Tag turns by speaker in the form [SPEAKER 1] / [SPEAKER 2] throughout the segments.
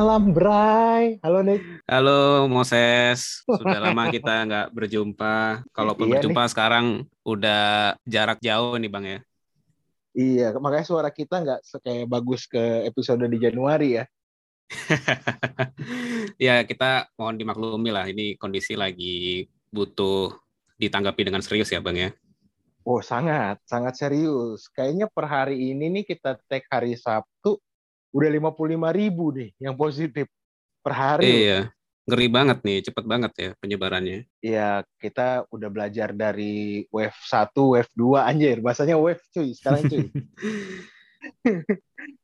[SPEAKER 1] Malam, Bray. Halo, Nick.
[SPEAKER 2] Halo, Moses. Sudah lama kita nggak berjumpa. Kalaupun
[SPEAKER 1] Iya,
[SPEAKER 2] berjumpa sekarang udah jarak jauh nih, Bang ya.
[SPEAKER 1] Iya, makanya suara kita nggak kayak bagus ke episode di Januari ya.
[SPEAKER 2] ya, kita mohon dimaklumi lah. Ini kondisi lagi butuh ditanggapi dengan serius ya, Bang ya.
[SPEAKER 1] Oh, sangat, sangat serius. Kayaknya per hari ini nih kita tag hari Sabtu, udah 55 ribu nih yang positif per hari.
[SPEAKER 2] Iya, ngeri banget nih, cepet banget ya penyebarannya.
[SPEAKER 1] Iya, kita udah belajar dari wave 1, wave 2, anjir. Bahasanya wave cuy, sekarang cuy.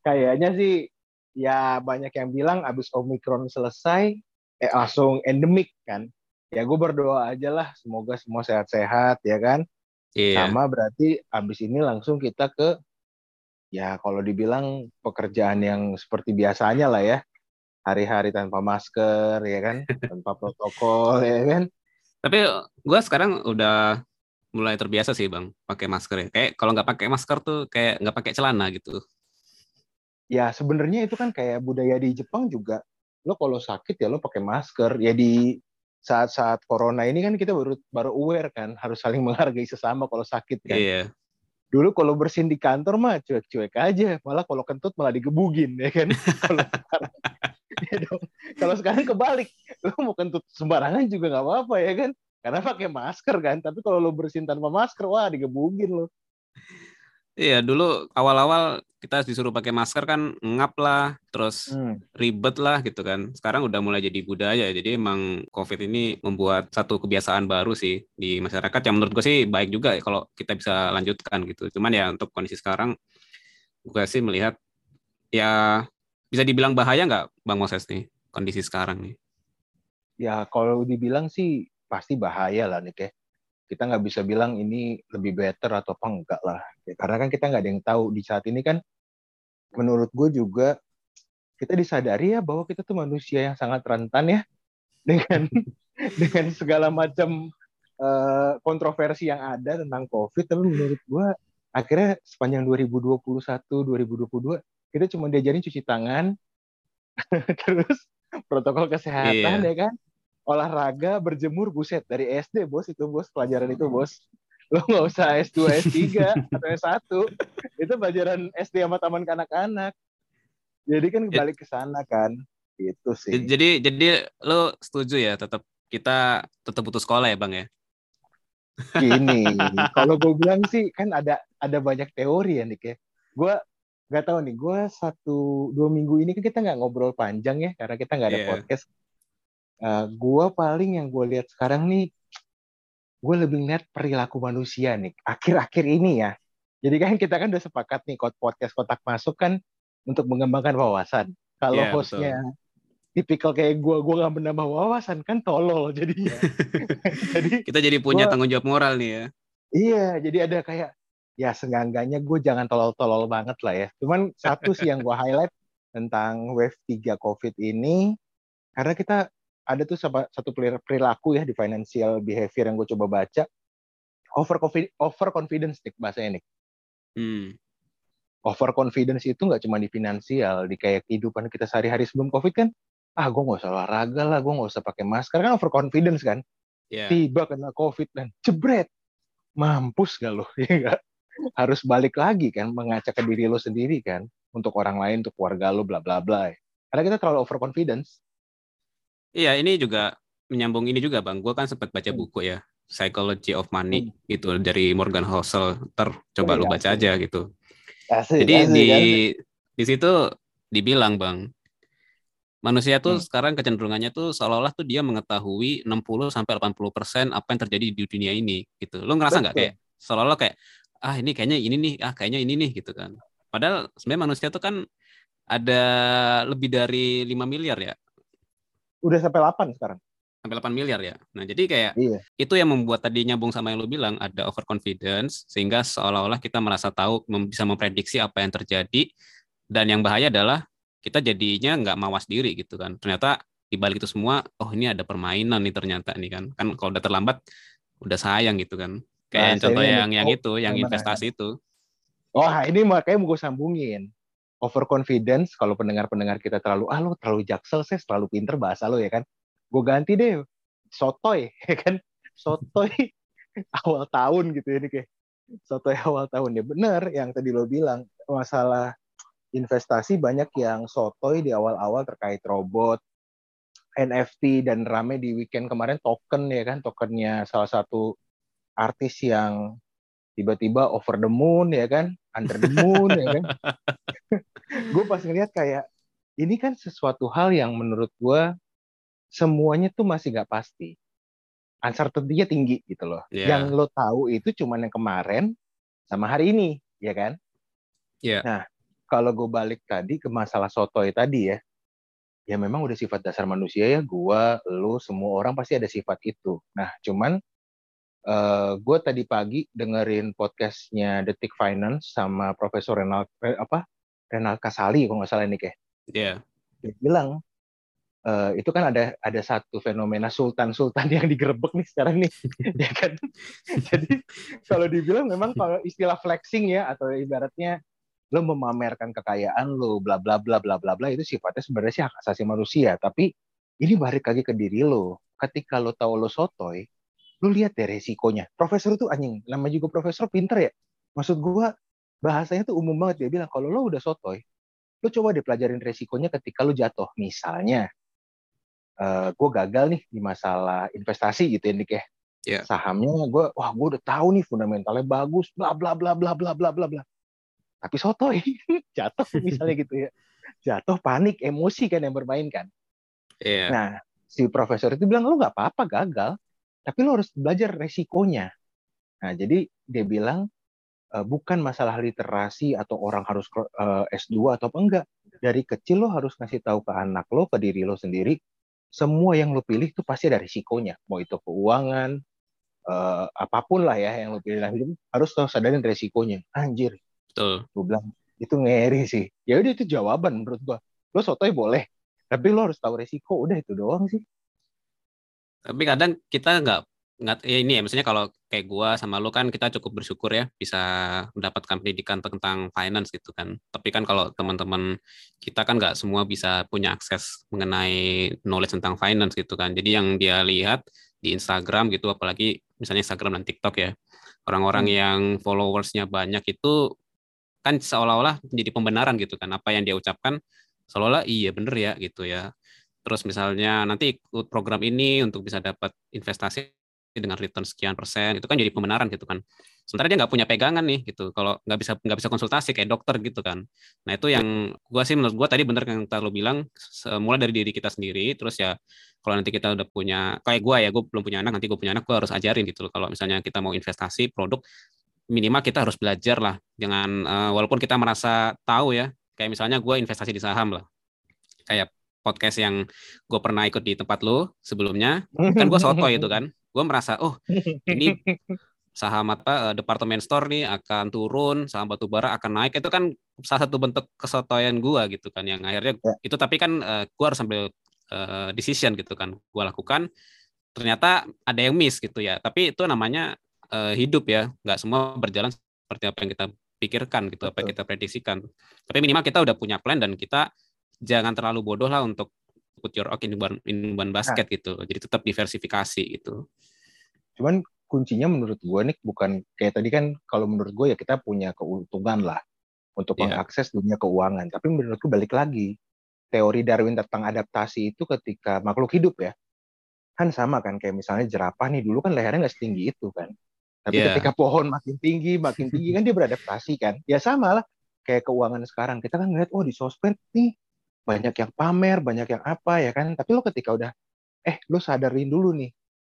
[SPEAKER 1] Kayaknya sih ya banyak yang bilang abis Omicron selesai, eh langsung endemik kan. Ya gue berdoa aja lah, semoga semua sehat-sehat ya kan.
[SPEAKER 2] Iya,
[SPEAKER 1] Sama berarti abis ini langsung kita ke ya kalau dibilang pekerjaan yang seperti biasanya lah ya. Hari-hari tanpa masker ya kan, tanpa protokol ya kan.
[SPEAKER 2] tapi gua sekarang udah mulai terbiasa sih, Bang, pakai masker ya. Kayak kalau nggak pakai masker tuh kayak nggak pakai celana gitu.
[SPEAKER 1] Ya sebenarnya itu kan kayak budaya di Jepang juga. Lo kalau sakit ya lo pakai masker. Ya di saat-saat corona ini kan kita baru baru aware kan harus saling menghargai sesama kalau sakit kan.
[SPEAKER 2] Iya.
[SPEAKER 1] Dulu kalau bersin di kantor mah cuek-cuek aja. Malah kalau kentut malah digebugin ya kan. kalau sekarang ya dong. Kalau sekarang kebalik, lo mau kentut sembarangan juga nggak apa-apa ya kan. Karena pakai masker kan. Tapi kalau lo bersin tanpa masker, wah digebugin lo.
[SPEAKER 2] Iya, dulu awal-awal kita disuruh pakai masker kan ngap lah, terus
[SPEAKER 1] Hmm.
[SPEAKER 2] ribet lah gitu kan. Sekarang udah mulai jadi budaya. Jadi emang COVID ini membuat satu kebiasaan baru sih di masyarakat yang menurut gue sih baik juga ya kalau kita bisa lanjutkan gitu. Cuman ya untuk kondisi sekarang gue sih melihat ya bisa dibilang bahaya nggak Bang Moses nih kondisi sekarang nih.
[SPEAKER 1] Ya kalau dibilang sih pasti bahaya lah nih kayak kita nggak bisa bilang ini lebih better atau apa enggak lah. Ya, karena kan kita nggak ada yang tahu di saat ini kan menurut gue juga kita disadari ya bahwa kita tuh manusia yang sangat rentan ya dengan dengan segala macam eh, kontroversi yang ada tentang COVID. Tapi menurut gue akhirnya sepanjang 2021 2022 kita cuma diajarin cuci tangan terus protokol kesehatan
[SPEAKER 2] Iya.
[SPEAKER 1] ya kan olahraga berjemur buset dari SD bos itu bos pelajaran itu bos lo nggak usah S2 S3 atau S1 itu pelajaran SD sama taman kanak-kanak. Jadi kan balik ke sana kan. Itu sih.
[SPEAKER 2] Jadi jadi lo setuju ya tetap kita tetap butuh sekolah ya Bang ya?
[SPEAKER 1] gini kalau gue bilang sih kan ada ada banyak teori ya nih ya. Gue nggak tahu nih gue satu dua minggu ini kan kita nggak ngobrol panjang ya karena kita nggak ada
[SPEAKER 2] Iya.
[SPEAKER 1] podcast. Eh gue paling yang gue lihat sekarang nih gue lebih lihat perilaku manusia nih akhir-akhir ini ya jadi kan kita kan udah sepakat nih podcast kotak masuk kan untuk mengembangkan wawasan kalau
[SPEAKER 2] Iya,
[SPEAKER 1] hostnya tipikal kayak gue gue nggak menambah wawasan kan tolol jadinya jadi
[SPEAKER 2] Kita jadi punya
[SPEAKER 1] Gua-
[SPEAKER 2] tanggung jawab moral nih ya.
[SPEAKER 1] Iya, jadi ada kayak ya seenggak-enggaknya gue jangan tolol-tolol banget lah ya. Cuman satu sih yang gue highlight tentang wave 3 COVID ini karena kita ada tuh sama- satu peri- perilaku ya di financial behavior yang gue coba baca over over confidence nih bahasanya nih.
[SPEAKER 2] Hmm.
[SPEAKER 1] Over confidence itu nggak cuma di finansial, di kayak kehidupan kita sehari-hari sebelum COVID kan, ah gue nggak usah olahraga lah, gue nggak usah pakai masker kan over confidence kan.
[SPEAKER 2] Ya.
[SPEAKER 1] tiba kena covid dan jebret mampus gak lo ya nggak? harus balik lagi kan mengaca ke diri lo sendiri kan untuk orang lain untuk keluarga lo bla bla bla karena kita terlalu overconfidence
[SPEAKER 2] Iya, ini juga menyambung ini juga Bang. Gue kan sempat baca
[SPEAKER 1] Hmm.
[SPEAKER 2] buku ya, Psychology of Money gitu dari Morgan Housel. Ter coba
[SPEAKER 1] Oh,
[SPEAKER 2] lu
[SPEAKER 1] iya,
[SPEAKER 2] baca
[SPEAKER 1] asik.
[SPEAKER 2] aja gitu.
[SPEAKER 1] asik,
[SPEAKER 2] Jadi
[SPEAKER 1] asik,
[SPEAKER 2] di
[SPEAKER 1] asik.
[SPEAKER 2] di situ dibilang Bang, manusia tuh
[SPEAKER 1] Hmm.
[SPEAKER 2] sekarang kecenderungannya tuh seolah-olah tuh dia mengetahui 60 sampai 80% apa yang terjadi di dunia ini gitu. Lu ngerasa nggak kayak seolah-olah kayak ah ini kayaknya ini nih, ah kayaknya ini nih gitu kan. Padahal sebenarnya manusia tuh kan ada lebih dari 5 miliar ya,
[SPEAKER 1] udah sampai 8 sekarang.
[SPEAKER 2] Sampai 8 miliar ya. Nah, jadi kayak
[SPEAKER 1] iya.
[SPEAKER 2] itu yang membuat tadi nyambung sama yang lu bilang ada overconfidence sehingga seolah-olah kita merasa tahu mem- bisa memprediksi apa yang terjadi dan yang bahaya adalah kita jadinya nggak mawas diri gitu kan. Ternyata di balik itu semua oh ini ada permainan nih ternyata nih kan. Kan kalau udah terlambat udah sayang gitu kan. Kayak
[SPEAKER 1] Nah,
[SPEAKER 2] contoh yang yang
[SPEAKER 1] oh,
[SPEAKER 2] itu yang investasi itu.
[SPEAKER 1] Wah, ini makanya mau gue sambungin. Overconfidence kalau pendengar-pendengar kita terlalu ah lo terlalu jaksel sih terlalu pinter bahasa lo ya kan? Gue ganti deh sotoy ya kan? Sotoy awal tahun gitu ini kayak sotoy awal tahun. Ya bener yang tadi lo bilang masalah investasi banyak yang sotoy di awal-awal terkait robot NFT dan rame di weekend kemarin token ya kan? Tokennya salah satu artis yang tiba-tiba over the moon ya kan under the moon ya kan? Gue pas ngeliat kayak ini kan sesuatu hal yang menurut gue semuanya tuh masih gak pasti. Uncertainty-nya tinggi gitu loh. Yeah. yang lo tahu itu cuma yang kemarin sama hari ini ya kan?
[SPEAKER 2] Yeah.
[SPEAKER 1] nah kalau gue balik tadi ke masalah sotoy tadi ya ya memang udah sifat dasar manusia ya. Gua lu semua orang pasti ada sifat itu. Nah cuman uh, eh, gue tadi pagi dengerin podcastnya Detik Finance sama Profesor Renal eh, apa? Renal Kasali kalau nggak salah ini kayak
[SPEAKER 2] yeah.
[SPEAKER 1] dia bilang uh, itu kan ada ada satu fenomena sultan-sultan yang digerebek nih sekarang nih. Ya kan? Jadi kalau dibilang memang kalau istilah flexing ya atau ibaratnya lo memamerkan kekayaan lo bla bla bla bla bla bla itu sifatnya sebenarnya sih hak asasi manusia. Tapi ini balik lagi ke diri lo. Ketika lo tahu lo sotoy lo lihat deh resikonya. Profesor itu anjing nama juga profesor pinter ya. Maksud gua bahasanya tuh umum banget. Dia bilang kalau lo udah sotoy lo coba deh pelajarin resikonya ketika lo jatuh. Misalnya uh, eh, gue gagal nih di masalah investasi gitu ya ya. Yeah. sahamnya gue wah gue udah tahu nih fundamentalnya bagus bla bla bla bla bla bla bla bla. Tapi sotoy jatuh misalnya gitu ya. Jatuh panik emosi kan yang bermain kan.
[SPEAKER 2] Yeah.
[SPEAKER 1] nah si profesor itu bilang lo nggak apa-apa gagal tapi lo harus belajar resikonya nah jadi dia bilang e, bukan masalah literasi atau orang harus eh, S2 atau apa enggak dari kecil lo harus ngasih tahu ke anak lo ke diri lo sendiri semua yang lo pilih itu pasti ada risikonya mau itu keuangan uh, apa pun lah ya yang lo pilih harus tahu sadarin resikonya anjir
[SPEAKER 2] Betul.
[SPEAKER 1] Gue bilang itu ngeri sih. Ya udah itu jawaban menurut gua. Lo sotoy boleh, tapi lo harus tahu resiko. Udah itu doang sih.
[SPEAKER 2] Tapi kadang kita nggak nggak ya ini ya maksudnya kalau kayak gua sama lo kan kita cukup bersyukur ya bisa mendapatkan pendidikan tentang finance gitu kan. Tapi kan kalau teman-teman kita kan nggak semua bisa punya akses mengenai knowledge tentang finance gitu kan. Jadi yang dia lihat di Instagram gitu apalagi misalnya Instagram dan TikTok ya orang-orang hmm. yang followersnya banyak itu kan seolah-olah menjadi pembenaran gitu kan. Apa yang dia ucapkan seolah-olah iya bener ya gitu ya terus misalnya nanti ikut program ini untuk bisa dapat investasi dengan return sekian persen itu kan jadi pembenaran gitu kan. Sementara dia nggak punya pegangan nih gitu kalau nggak bisa nggak bisa konsultasi kayak dokter gitu kan. Nah itu yang gua sih menurut gua tadi bener yang lo bilang mulai dari diri kita sendiri terus ya kalau nanti kita udah punya kayak gua ya gue belum punya anak nanti gue punya anak gue harus ajarin gitu loh. Kalau misalnya kita mau investasi produk minimal kita harus belajar lah. Jangan uh, walaupun kita merasa tahu ya kayak misalnya gue investasi di saham lah. Kayak podcast yang gue pernah ikut di tempat lo sebelumnya kan gue soto itu kan. Gue merasa oh ini saham apa uh, departemen store nih akan turun saham batubara akan naik. Itu kan salah satu bentuk kesotoyan gue gitu kan yang akhirnya ya. itu tapi kan uh, eh, gue harus ambil uh, decision gitu kan gue lakukan. Ternyata ada yang miss gitu ya tapi itu namanya uh, hidup ya. Nggak semua berjalan seperti apa yang kita pikirkan gitu apa yang kita prediksikan. Tapi minimal kita udah punya plan dan kita jangan terlalu bodoh lah untuk put your egg in one, in one basket nah. gitu jadi tetap diversifikasi gitu
[SPEAKER 1] cuman kuncinya menurut gue nih bukan kayak tadi kan kalau menurut gue ya kita punya keuntungan lah untuk yeah. mengakses dunia keuangan tapi menurutku balik lagi teori Darwin tentang adaptasi itu ketika makhluk hidup ya kan sama kan kayak misalnya jerapah nih dulu kan lehernya nggak setinggi itu kan tapi yeah. ketika pohon makin tinggi, makin tinggi kan dia beradaptasi kan. Ya sama lah kayak keuangan sekarang. Kita kan ngeliat, oh di sosmed nih banyak yang pamer, banyak yang apa ya kan. Tapi lo ketika udah, eh lo sadarin dulu nih,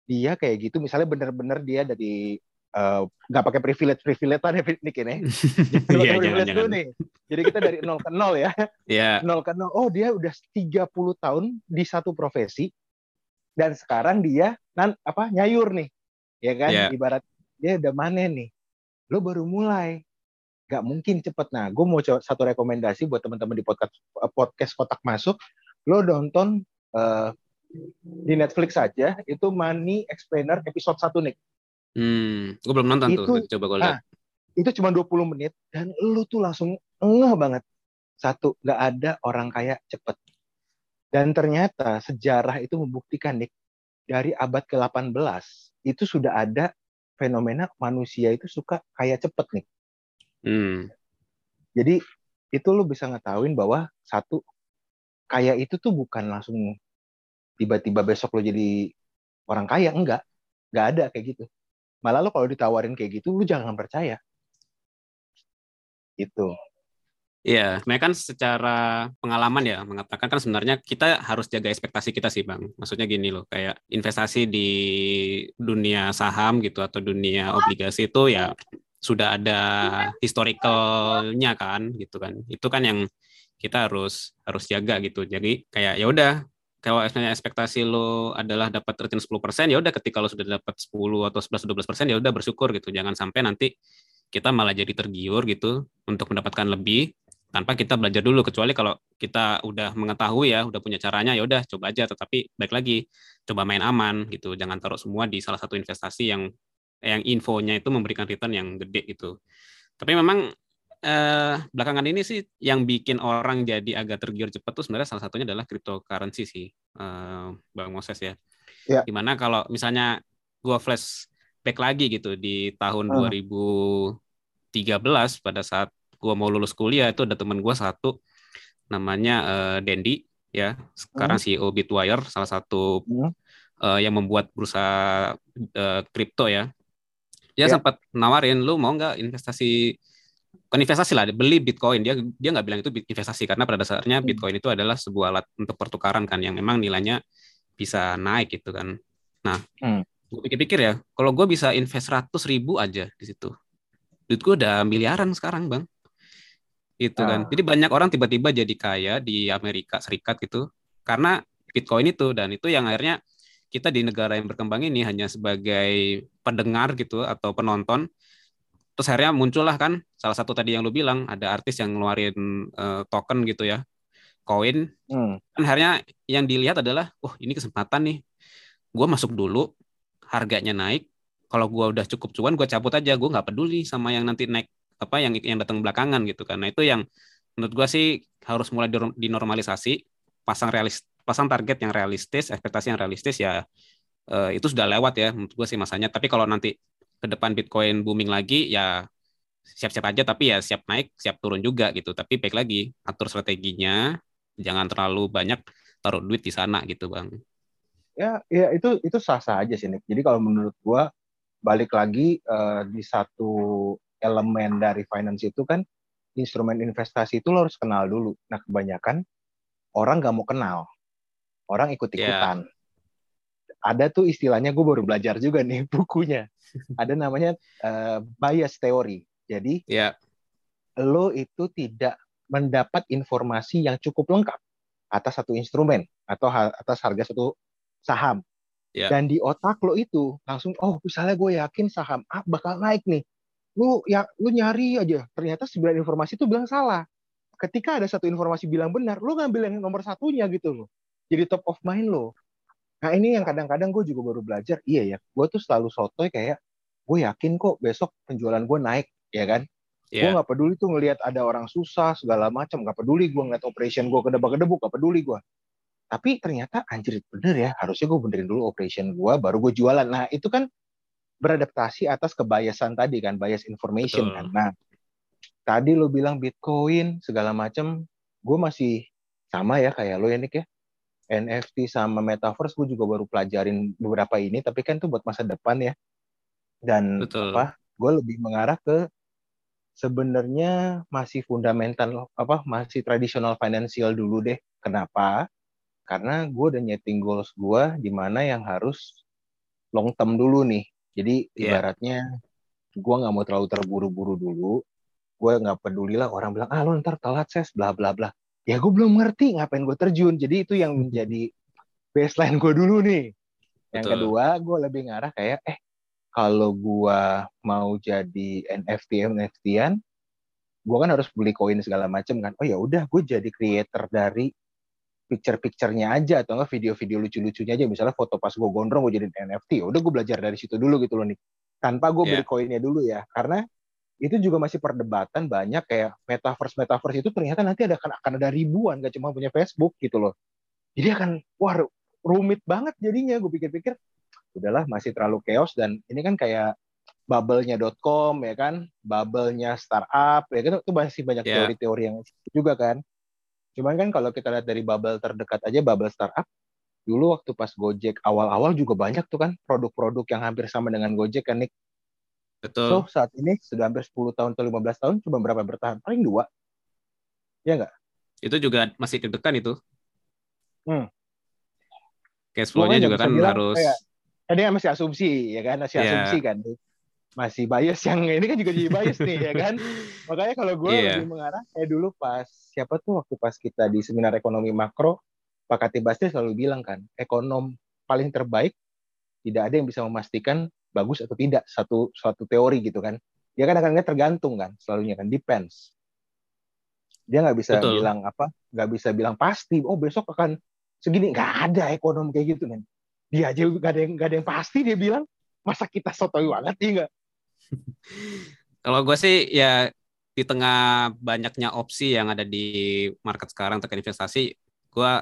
[SPEAKER 1] dia kayak gitu. Misalnya bener-bener dia dari eh, nggak uh, pakai privilege privilege ya nih ini. Iya, privilege dulu nih. Jadi kita dari nol ke nol ya.
[SPEAKER 2] Iya.
[SPEAKER 1] Nol ke nol. Oh dia udah 30 tahun di satu profesi dan sekarang dia nan apa nyayur nih. Ya kan? Yeah. Ibarat dia udah mana nih lo baru mulai Gak mungkin cepet. Nah gue mau coba satu rekomendasi buat teman-teman di podcast podcast kotak masuk. Lo nonton uh, di Netflix saja itu Money Explainer episode 1 nih
[SPEAKER 2] hmm gue belum nonton itu, tuh coba gue lihat. nah,
[SPEAKER 1] itu cuma 20 menit dan lo tuh langsung ngeh banget. Satu, nggak ada orang kaya cepet. Dan ternyata sejarah itu membuktikan, Nick, dari abad ke-18 itu sudah ada fenomena manusia itu suka kaya cepet, nih.
[SPEAKER 2] Hmm.
[SPEAKER 1] Jadi itu lu bisa ngetahuin bahwa satu kaya itu tuh bukan langsung tiba-tiba besok lo jadi orang kaya enggak nggak ada kayak gitu malah lo kalau ditawarin kayak gitu lu jangan percaya itu
[SPEAKER 2] Iya, sebenarnya kan secara pengalaman ya mengatakan kan sebenarnya kita harus jaga ekspektasi kita sih bang. Maksudnya gini loh, kayak investasi di dunia saham gitu atau dunia obligasi itu ya sudah ada historicalnya kan gitu kan. Itu kan yang kita harus harus jaga gitu. Jadi kayak ya udah kalau ekspektasi lo adalah dapat return 10%, ya udah ketika lo sudah dapat 10 atau 11 12% ya udah bersyukur gitu. Jangan sampai nanti kita malah jadi tergiur gitu untuk mendapatkan lebih tanpa kita belajar dulu kecuali kalau kita udah mengetahui ya udah punya caranya ya udah coba aja tetapi baik lagi coba main aman gitu jangan taruh semua di salah satu investasi yang yang infonya itu memberikan return yang gede gitu tapi memang eh, belakangan ini sih yang bikin orang jadi agak tergiur cepat tuh sebenarnya salah satunya adalah cryptocurrency sih, eh, Bang Moses ya. ya. Di mana kalau misalnya gua flashback lagi gitu di tahun uh. 2013 pada saat gua mau lulus kuliah itu ada teman gua satu namanya uh, Dendi ya, sekarang uh. CEO Bitwire salah satu uh. Uh, yang membuat bursa kripto uh, ya. Dia ya. sempat nawarin lu mau nggak investasi bukan investasi lah, beli Bitcoin. Dia dia nggak bilang itu investasi karena pada dasarnya hmm. Bitcoin itu adalah sebuah alat untuk pertukaran kan yang memang nilainya bisa naik gitu kan. Nah, hmm. gue pikir-pikir ya, kalau gue bisa invest 100 ribu aja di situ, duit gue udah miliaran sekarang bang. Itu kan. Ah. Jadi banyak orang tiba-tiba jadi kaya di Amerika Serikat gitu karena Bitcoin itu dan itu yang akhirnya kita di negara yang berkembang ini hanya sebagai pendengar gitu atau penonton. Terus akhirnya muncullah kan salah satu tadi yang lu bilang ada artis yang ngeluarin uh, token gitu ya koin. Hmm. kan akhirnya yang dilihat adalah oh ini kesempatan nih. Gue masuk dulu harganya naik. Kalau gue udah cukup cuan gue cabut aja. Gue nggak peduli sama yang nanti naik apa yang yang datang belakangan gitu kan. Nah itu yang menurut gue sih harus mulai dinormalisasi pasang realis pasang target yang realistis ekspektasi yang realistis ya uh, itu sudah lewat ya menurut gue sih masanya tapi kalau nanti ke depan Bitcoin booming lagi ya siap-siap aja. Tapi ya siap naik siap turun juga gitu. Tapi baik lagi atur strateginya jangan terlalu banyak taruh duit di sana gitu bang.
[SPEAKER 1] Ya ya itu itu sah sah aja sih Nick. jadi kalau menurut gua balik lagi uh, di satu elemen dari finance itu kan instrumen investasi itu lo harus kenal dulu. Nah kebanyakan orang nggak mau kenal orang ikut ikutan yeah ada tuh istilahnya gue baru belajar juga nih bukunya. Ada namanya uh, bias theory. Jadi yeah. lo itu tidak mendapat informasi yang cukup lengkap atas satu instrumen atau atas harga satu saham. Yeah. Dan di otak lo itu langsung oh misalnya gue yakin saham A bakal naik nih. Lu ya lu nyari aja ternyata sembilan informasi itu bilang salah. Ketika ada satu informasi bilang benar, lu ngambil yang nomor satunya gitu loh. Jadi top of mind lo. Nah ini yang kadang-kadang gue juga baru belajar, iya ya, gue tuh selalu sotoy kayak, gue yakin kok besok penjualan gue naik, ya kan? Yeah. Gue gak peduli tuh ngelihat ada orang susah segala macam, gak peduli gue ngeliat operation gue kedebak-kedebuk, gak peduli gue. Tapi ternyata anjir bener ya, harusnya gue benerin dulu operation gue, baru gue jualan. Nah itu kan beradaptasi atas kebiasaan tadi kan, bias information Betul. kan. Nah tadi lo bilang Bitcoin segala macam, gue masih sama ya kayak lo ya Nick ya NFT sama metaverse gue juga baru pelajarin beberapa ini tapi kan itu buat masa depan ya. Dan Betul. apa gue lebih mengarah ke sebenarnya masih fundamental apa masih tradisional financial dulu deh. Kenapa? Karena gue udah nyeting goals gue di mana yang harus long term dulu nih. Jadi yeah. ibaratnya gue nggak mau terlalu terburu-buru dulu. Gue nggak peduli lah orang bilang ah lo ntar telat ses bla bla bla ya gue belum ngerti ngapain gue terjun. Jadi itu yang hmm. menjadi baseline gue dulu nih. Yang Betul. kedua gue lebih ngarah kayak eh kalau gue mau jadi NFT NFT-an gue kan harus beli koin segala macam kan. Oh ya udah gue jadi creator dari picture-picturenya aja atau enggak video-video lucu-lucunya aja. Misalnya foto pas gue gondrong gue jadi NFT ya udah gue belajar dari situ dulu gitu loh nih tanpa gue yeah. beli koinnya dulu ya. Karena itu juga masih perdebatan banyak kayak metaverse metaverse itu ternyata nanti ada akan akan ada ribuan gak cuma punya Facebook gitu loh. Jadi akan wah rumit banget jadinya gue pikir-pikir udahlah masih terlalu chaos. Dan ini kan kayak bubble-nya.com ya kan? Bubble-nya startup ya kan itu masih banyak ya. teori-teori yang juga kan. Cuman kan kalau kita lihat dari bubble terdekat aja bubble startup dulu waktu pas Gojek awal-awal juga banyak tuh kan produk-produk yang hampir sama dengan Gojek kan Nick
[SPEAKER 2] Betul.
[SPEAKER 1] So saat ini sudah hampir 10 tahun atau 15 tahun cuma berapa bertahan? Paling dua. Ya enggak?
[SPEAKER 2] Itu juga masih terdekat itu.
[SPEAKER 1] Hmm.
[SPEAKER 2] Cash flow-nya juga kan harus kayak,
[SPEAKER 1] tadi kan masih asumsi ya kan, masih yeah. asumsi kan. Masih bias yang ini kan juga jadi bias nih ya kan. Makanya kalau gue yeah. lebih mengarah kayak dulu pas siapa tuh waktu pas kita di seminar ekonomi makro Pak Katibasnya selalu bilang kan, ekonom paling terbaik tidak ada yang bisa memastikan bagus atau tidak satu suatu teori gitu kan. Dia kan akan tergantung kan selalunya kan depends. Dia nggak bisa Betul. bilang apa nggak bisa bilang pasti oh besok akan segini. Nggak ada ekonom kayak gitu kan dia aja nggak ada yang nggak ada yang pasti dia bilang masa kita sotoy banget ya nggak?
[SPEAKER 2] Kalau gue sih ya di tengah banyaknya opsi yang ada di market sekarang terkait investasi gue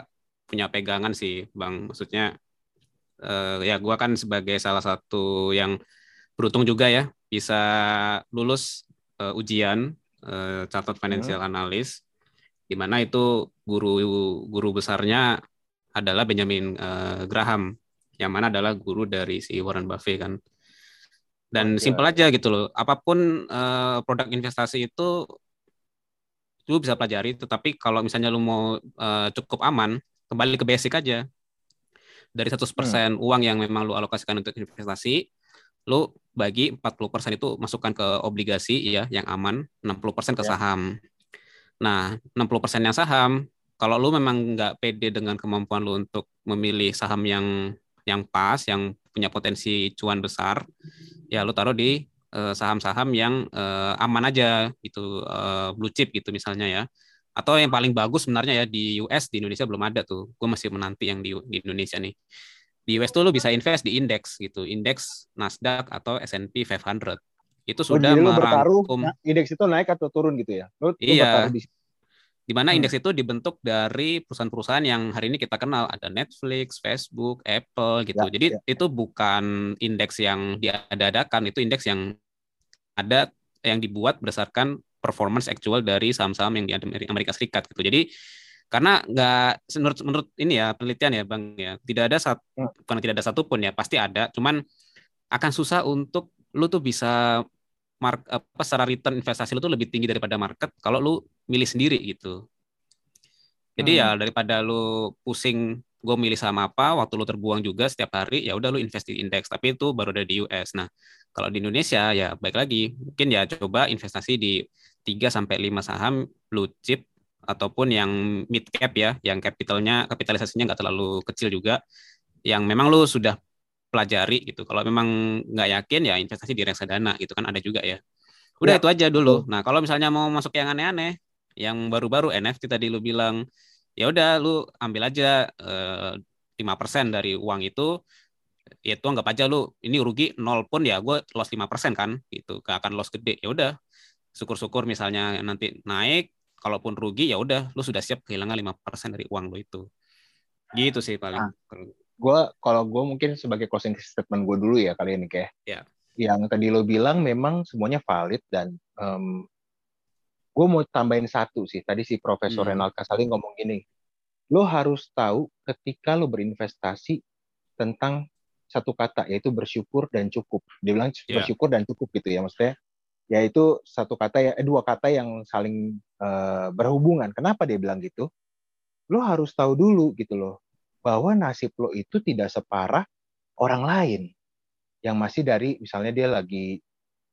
[SPEAKER 2] punya pegangan sih bang. Maksudnya uh, ya gue kan sebagai salah satu yang beruntung juga ya bisa lulus uh, ujian uh, chartered financial hmm. analyst di mana itu guru guru besarnya adalah Benjamin uh, Graham yang mana adalah guru dari si Warren Buffett kan. Dan simpel aja gitu loh apa pun uh, produk investasi itu lu bisa pelajari tetapi kalau misalnya lu mau uh, cukup aman kembali ke basic aja dari 100% hmm. uang yang memang lu alokasikan untuk investasi, lu bagi 40% itu masukkan ke obligasi ya yang aman, 60% ke ya. saham. Nah, 60% yang saham, kalau lu memang nggak pede dengan kemampuan lu untuk memilih saham yang yang pas, yang punya potensi cuan besar, ya lu taruh di eh, saham-saham uh, yang uh, aman aja gitu, uh, blue chip gitu misalnya ya atau yang paling bagus sebenarnya ya di US di Indonesia belum ada tuh. Gue masih menanti yang di, di Indonesia nih. Di US tuh lo bisa invest di indeks gitu. Indeks Nasdaq atau S&P 500 itu oh, sudah oh, merangkum
[SPEAKER 1] nah, indeks itu naik atau turun gitu ya?
[SPEAKER 2] Lo, iya. di... di mana hmm. indeks itu dibentuk dari perusahaan-perusahaan yang hari ini kita kenal. Ada Netflix, Facebook, Apple gitu. Ya, Jadi ya. itu bukan indeks yang diadakan, itu indeks yang ada yang dibuat berdasarkan performance actual dari saham-saham yang di Amerika Serikat gitu. Jadi karena nggak menurut menurut ini ya penelitian ya bang ya tidak ada satu hmm. bukan tidak ada satupun ya pasti ada cuman akan susah untuk lu tuh bisa mark apa secara return investasi lu tuh lebih tinggi daripada market kalau lu milih sendiri gitu jadi ya hmm. ya daripada lu pusing gue milih sama apa waktu lu terbuang juga setiap hari ya udah lu invest di indeks tapi itu baru ada di US nah kalau di Indonesia ya baik lagi mungkin ya coba investasi di 3 sampai 5 saham blue chip ataupun yang mid cap ya, yang kapitalnya kapitalisasinya nggak terlalu kecil juga, yang memang lu sudah pelajari gitu. Kalau memang nggak yakin ya investasi di reksadana gitu kan ada juga ya. Udah ya. itu aja dulu. Nah kalau misalnya mau masuk yang aneh-aneh, yang baru-baru NFT tadi lu bilang, ya udah lu ambil aja eh, lima eh, persen dari uang itu, ya itu anggap aja lu ini rugi nol pun ya gue loss lima persen kan gitu, gak akan loss gede. Ya udah syukur-syukur misalnya nanti naik kalaupun rugi ya udah lu sudah siap kehilangan lima persen dari uang lu itu gitu sih paling nah,
[SPEAKER 1] gue kalau gue mungkin sebagai closing statement gue dulu ya kali ini kayak
[SPEAKER 2] ya.
[SPEAKER 1] yang tadi lo bilang memang semuanya valid dan um, gue mau tambahin satu sih tadi si Profesor hmm. Renal Kasali ngomong gini lo harus tahu ketika lo berinvestasi tentang satu kata yaitu bersyukur dan cukup dia bilang yeah. bersyukur dan cukup gitu ya maksudnya yaitu satu kata ya eh, dua kata yang saling uh, berhubungan. Kenapa dia bilang gitu? Lo harus tahu dulu gitu loh bahwa nasib lo itu tidak separah orang lain yang masih dari misalnya dia lagi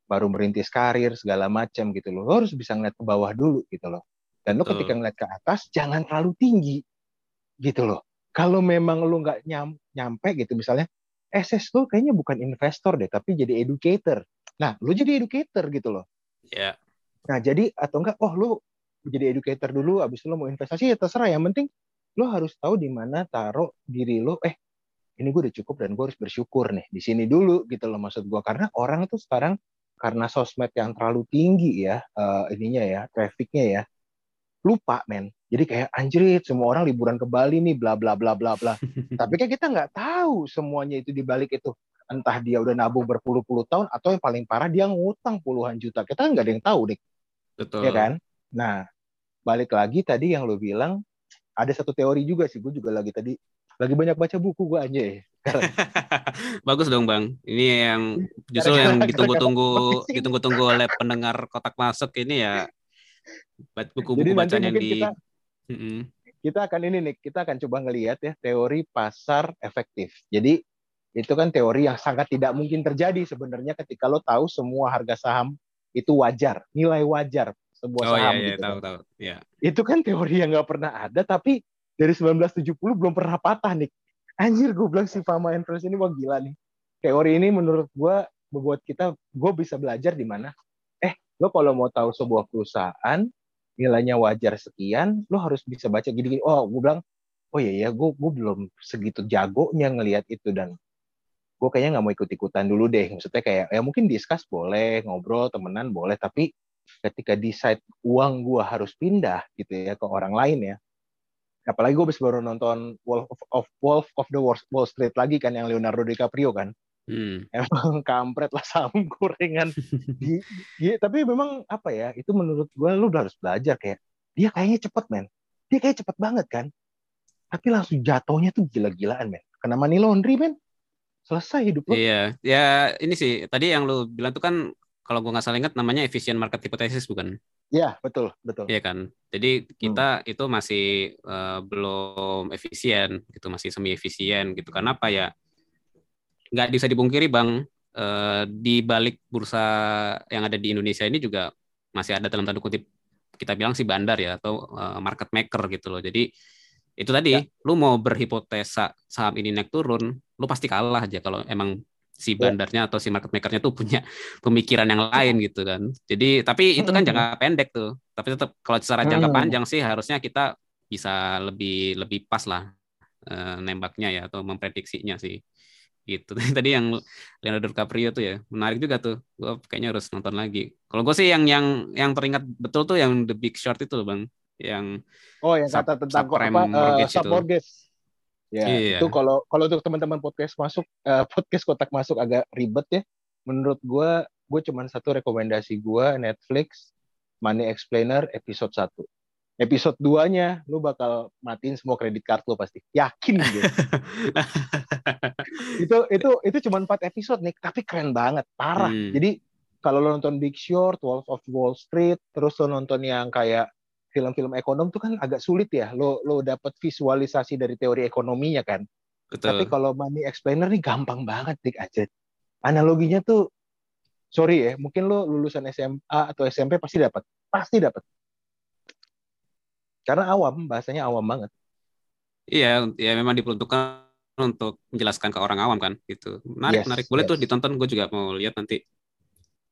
[SPEAKER 1] baru merintis karir segala macam gitu loh. Lo harus bisa ngeliat ke bawah dulu gitu loh. Dan lo ketika ngeliat ke atas jangan terlalu tinggi gitu loh. Kalau memang lo nggak nyam, nyampe gitu misalnya, SS lo kayaknya bukan investor deh, tapi jadi educator Nah, lu jadi educator gitu loh.
[SPEAKER 2] Iya. Yeah.
[SPEAKER 1] Nah, jadi atau enggak, oh lu jadi educator dulu, abis itu lu mau investasi ya terserah. Yang penting lu harus tahu di mana taruh diri lu. Eh, ini gue udah cukup dan gue harus bersyukur nih di sini dulu gitu loh maksud gue. Karena orang tuh sekarang karena sosmed yang terlalu tinggi ya uh, ininya ya trafficnya ya lupa men jadi kayak anjrit semua orang liburan ke Bali nih bla bla bla bla bla tapi kan kita nggak tahu semuanya itu di balik itu entah dia udah nabung berpuluh-puluh tahun atau yang paling parah dia ngutang puluhan juta. Kita nggak ada yang tahu nih
[SPEAKER 2] betul.
[SPEAKER 1] Ya kan? Nah balik lagi tadi yang lo bilang ada satu teori juga sih gue juga lagi tadi lagi banyak baca buku gue aja ya
[SPEAKER 2] Bagus dong bang. Ini yang justru yang ditunggu-tunggu ditunggu-tunggu oleh pendengar kotak masuk ini ya. Buku-buku bacaan yang di.
[SPEAKER 1] Kita, kita akan ini nih, kita akan coba ngelihat ya teori pasar efektif. Jadi itu kan teori yang sangat tidak mungkin terjadi sebenarnya ketika lo tahu semua harga saham itu wajar, nilai wajar sebuah oh, saham
[SPEAKER 2] iya, iya,
[SPEAKER 1] gitu.
[SPEAKER 2] Tahu, tahu. Ya.
[SPEAKER 1] Itu kan teori yang nggak pernah ada, tapi dari 1970 belum pernah patah nih anjir gue bilang si Fama Influence ini wah gila nih teori ini menurut gue membuat kita gue bisa belajar di mana eh lo kalau mau tahu sebuah perusahaan nilainya wajar sekian lo harus bisa baca gini, -gini. oh gue bilang oh iya ya gue gue belum segitu jagonya ngelihat itu dan gue kayaknya nggak mau ikut ikutan dulu deh. Maksudnya kayak ya mungkin diskus boleh ngobrol temenan boleh tapi ketika decide uang gue harus pindah gitu ya ke orang lain ya. Apalagi gue baru nonton Wolf of, of Wolf of the Wall Street lagi kan yang Leonardo DiCaprio kan. Hmm. emang kampret lah saham gorengan. Iya tapi memang apa ya itu menurut gue lu udah harus belajar kayak dia kayaknya cepet men. Dia kayak cepet banget kan. Tapi langsung jatuhnya tuh gila-gilaan men. Kena money laundry men selesai hidup
[SPEAKER 2] lu iya ya ini sih tadi yang lu bilang tuh kan kalau gue nggak salah ingat namanya efficient market hypothesis bukan?
[SPEAKER 1] Iya betul betul.
[SPEAKER 2] Iya kan. Jadi kita hmm. itu masih uh, belum efisien gitu masih semi efisien gitu. Karena apa ya? Nggak bisa dipungkiri bang uh, di balik bursa yang ada di Indonesia ini juga masih ada dalam tanda kutip kita bilang sih bandar ya atau uh, market maker gitu loh. Jadi itu tadi, ya. lu mau berhipotesa saham ini naik turun, lu pasti kalah aja kalau emang si iya. bandarnya atau si market makernya tuh punya pemikiran yang lain gitu kan. Jadi tapi itu kan jangka pendek tuh. Tapi tetap kalau secara jangka panjang sih harusnya kita bisa lebih lebih pas lah uh, nembaknya ya atau memprediksinya sih. Gitu. Tadi yang Leonardo DiCaprio tuh ya menarik juga tuh. Gue kayaknya harus nonton lagi. Kalau gue sih yang yang yang teringat betul tuh yang The Big Short itu loh bang. Yang
[SPEAKER 1] Oh yang kata tentang apa, mortgage uh, mortgage. Ya, iya. itu kalau kalau untuk teman-teman podcast masuk uh, podcast kotak masuk agak ribet ya. Menurut gue, gue cuma satu rekomendasi gue Netflix Money Explainer episode 1. Episode 2-nya lu bakal matiin semua kredit card lu pasti. Yakin gue. itu itu itu cuma empat episode nih, tapi keren banget, parah. Hmm. Jadi kalau lo nonton Big Short, Wolf of Wall Street, terus lo nonton yang kayak film-film ekonom tuh kan agak sulit ya. Lo lo dapat visualisasi dari teori ekonominya kan. Betul. tapi kalau money explainer nih gampang banget dik aja. Analoginya tuh sorry ya mungkin lo lulusan SMA atau SMP pasti dapat pasti dapat karena awam bahasanya awam banget.
[SPEAKER 2] Iya ya memang diperuntukkan untuk menjelaskan ke orang awam kan gitu. Menarik yes, menarik. Boleh yes. tuh ditonton gue juga mau lihat nanti.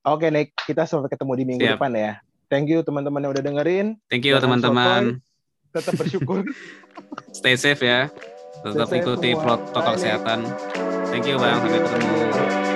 [SPEAKER 1] Oke Nick kita sampai ketemu di minggu Siap. depan ya Thank you teman-teman yang udah dengerin.
[SPEAKER 2] Thank you teman-teman.
[SPEAKER 1] Tetap bersyukur.
[SPEAKER 2] Stay safe ya. Tetap Stay ikuti protokol kesehatan. Thank you Bang, sampai ketemu.